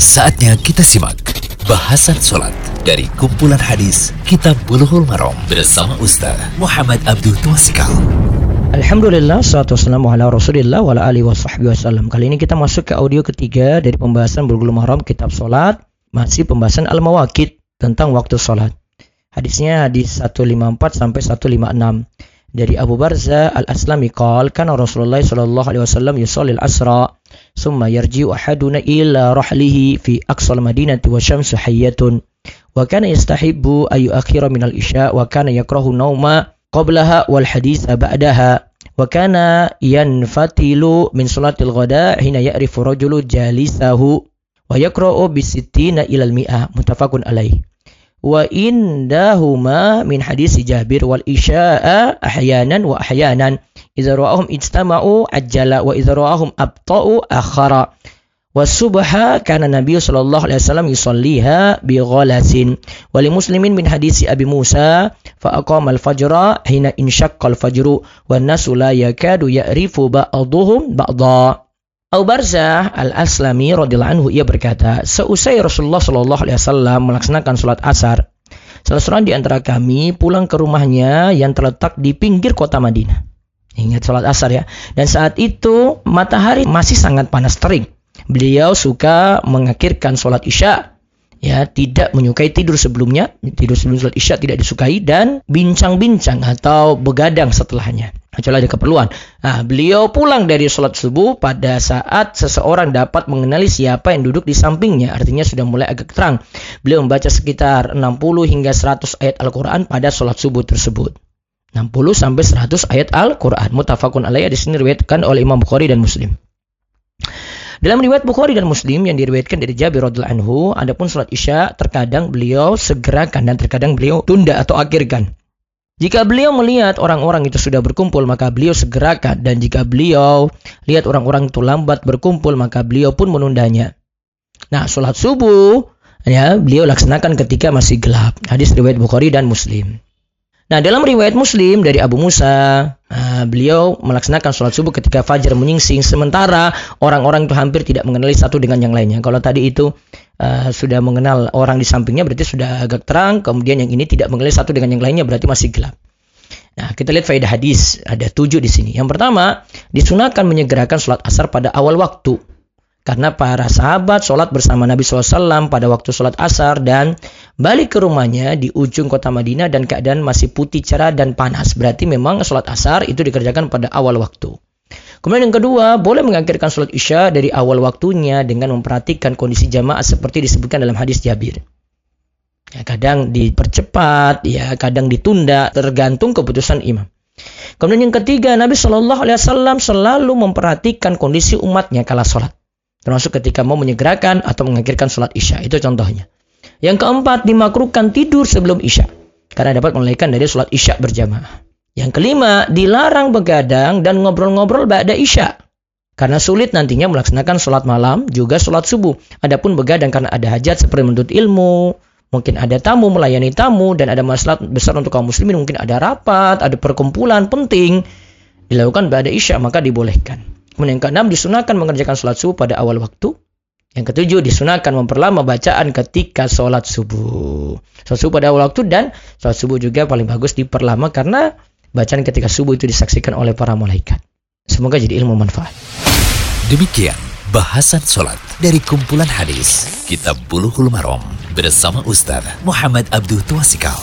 Saatnya kita simak bahasan sholat dari kumpulan hadis Kitab Bulughul Maram bersama Ustaz Muhammad Abdul Twasikal. Alhamdulillah, salatu wassalamu ala rasulillah wa ala alihi wa wasallam. Kali ini kita masuk ke audio ketiga dari pembahasan Bulughul Maram Kitab Sholat. Masih pembahasan Al-Mawakid tentang waktu sholat. Hadisnya hadis 154 sampai 156 dari Abu Barza Al-Aslami qal kana Rasulullah sallallahu alaihi wasallam yusalli al-asra thumma yarji'u ahaduna ila rahlihi fi aqsal madinati wa syamsu hayyatun. Wa kana yastahibbu ay yu'akhkhira min al-isya wa kana yakrahu nauma qablaha wal haditha ba'daha. Wa kana yanfatilu min salatil ghada hina ya'rifu rajulu jalisahu wa yakra'u bi sittina ila al-mi'ah muttafaqun alaihi wa indahuma min hadis Jabir wal isya'a ahyanan wa ahyanan idza ra'ahum ijtama'u ajjala wa idza ra'ahum abta'u akhara subha kana Nabi sallallahu alaihi wasallam yusalliha bi ghalasin wa li muslimin min hadis Abi Musa fa aqama al-fajra hina inshaqqa Abu Barzah Al-Aslami radhiyallahu anhu ia berkata, seusai Rasulullah shallallahu alaihi wasallam melaksanakan sholat asar, salah seorang di antara kami pulang ke rumahnya yang terletak di pinggir kota Madinah. Ingat sholat asar ya. Dan saat itu matahari masih sangat panas terik. Beliau suka mengakhirkan sholat isya ya tidak menyukai tidur sebelumnya tidur sebelum sholat isya tidak disukai dan bincang-bincang atau begadang setelahnya kecuali ada keperluan. Nah, beliau pulang dari sholat subuh pada saat seseorang dapat mengenali siapa yang duduk di sampingnya. Artinya sudah mulai agak terang. Beliau membaca sekitar 60 hingga 100 ayat Al-Quran pada sholat subuh tersebut. 60 sampai 100 ayat Al-Quran. Mutafakun alaih di sini diriwayatkan oleh Imam Bukhari dan Muslim. Dalam riwayat Bukhari dan Muslim yang diriwayatkan dari Jabir radhiyallahu anhu, adapun salat Isya terkadang beliau segerakan dan terkadang beliau tunda atau akhirkan. Jika beliau melihat orang-orang itu sudah berkumpul, maka beliau segerakan dan jika beliau lihat orang-orang itu lambat berkumpul, maka beliau pun menundanya. Nah, salat subuh ya, beliau laksanakan ketika masih gelap. Hadis riwayat Bukhari dan Muslim. Nah, dalam riwayat Muslim dari Abu Musa, uh, beliau melaksanakan sholat subuh ketika fajar menyingsing, sementara orang-orang itu hampir tidak mengenali satu dengan yang lainnya. Kalau tadi itu uh, sudah mengenal orang di sampingnya, berarti sudah agak terang. Kemudian yang ini tidak mengenali satu dengan yang lainnya, berarti masih gelap. Nah, kita lihat faedah hadis. Ada tujuh di sini. Yang pertama, disunahkan menyegerakan sholat asar pada awal waktu. Karena para sahabat sholat bersama Nabi SAW pada waktu sholat asar dan balik ke rumahnya di ujung kota Madinah dan keadaan masih putih cerah dan panas. Berarti memang sholat asar itu dikerjakan pada awal waktu. Kemudian yang kedua, boleh mengakhirkan sholat isya dari awal waktunya dengan memperhatikan kondisi jamaah seperti disebutkan dalam hadis Jabir. Ya, kadang dipercepat, ya kadang ditunda, tergantung keputusan imam. Kemudian yang ketiga, Nabi Shallallahu Alaihi Wasallam selalu memperhatikan kondisi umatnya kala sholat. Termasuk ketika mau menyegerakan atau mengakhirkan sholat isya. Itu contohnya. Yang keempat, dimakruhkan tidur sebelum isya. Karena dapat melalaikan dari sholat isya berjamaah. Yang kelima, dilarang begadang dan ngobrol-ngobrol ba'da isya. Karena sulit nantinya melaksanakan sholat malam, juga sholat subuh. Adapun begadang karena ada hajat seperti menuntut ilmu, mungkin ada tamu melayani tamu, dan ada masalah besar untuk kaum muslimin, mungkin ada rapat, ada perkumpulan penting, dilakukan ba'da isya, maka dibolehkan. Kemudian yang keenam disunahkan mengerjakan sholat subuh pada awal waktu. Yang ketujuh disunahkan memperlama bacaan ketika sholat subuh. Sholat subuh pada awal waktu dan sholat subuh juga paling bagus diperlama karena bacaan ketika subuh itu disaksikan oleh para malaikat. Semoga jadi ilmu manfaat. Demikian bahasan sholat dari kumpulan hadis Kitab Bulughul Maram bersama Ustaz Muhammad Abdul Tuasikal.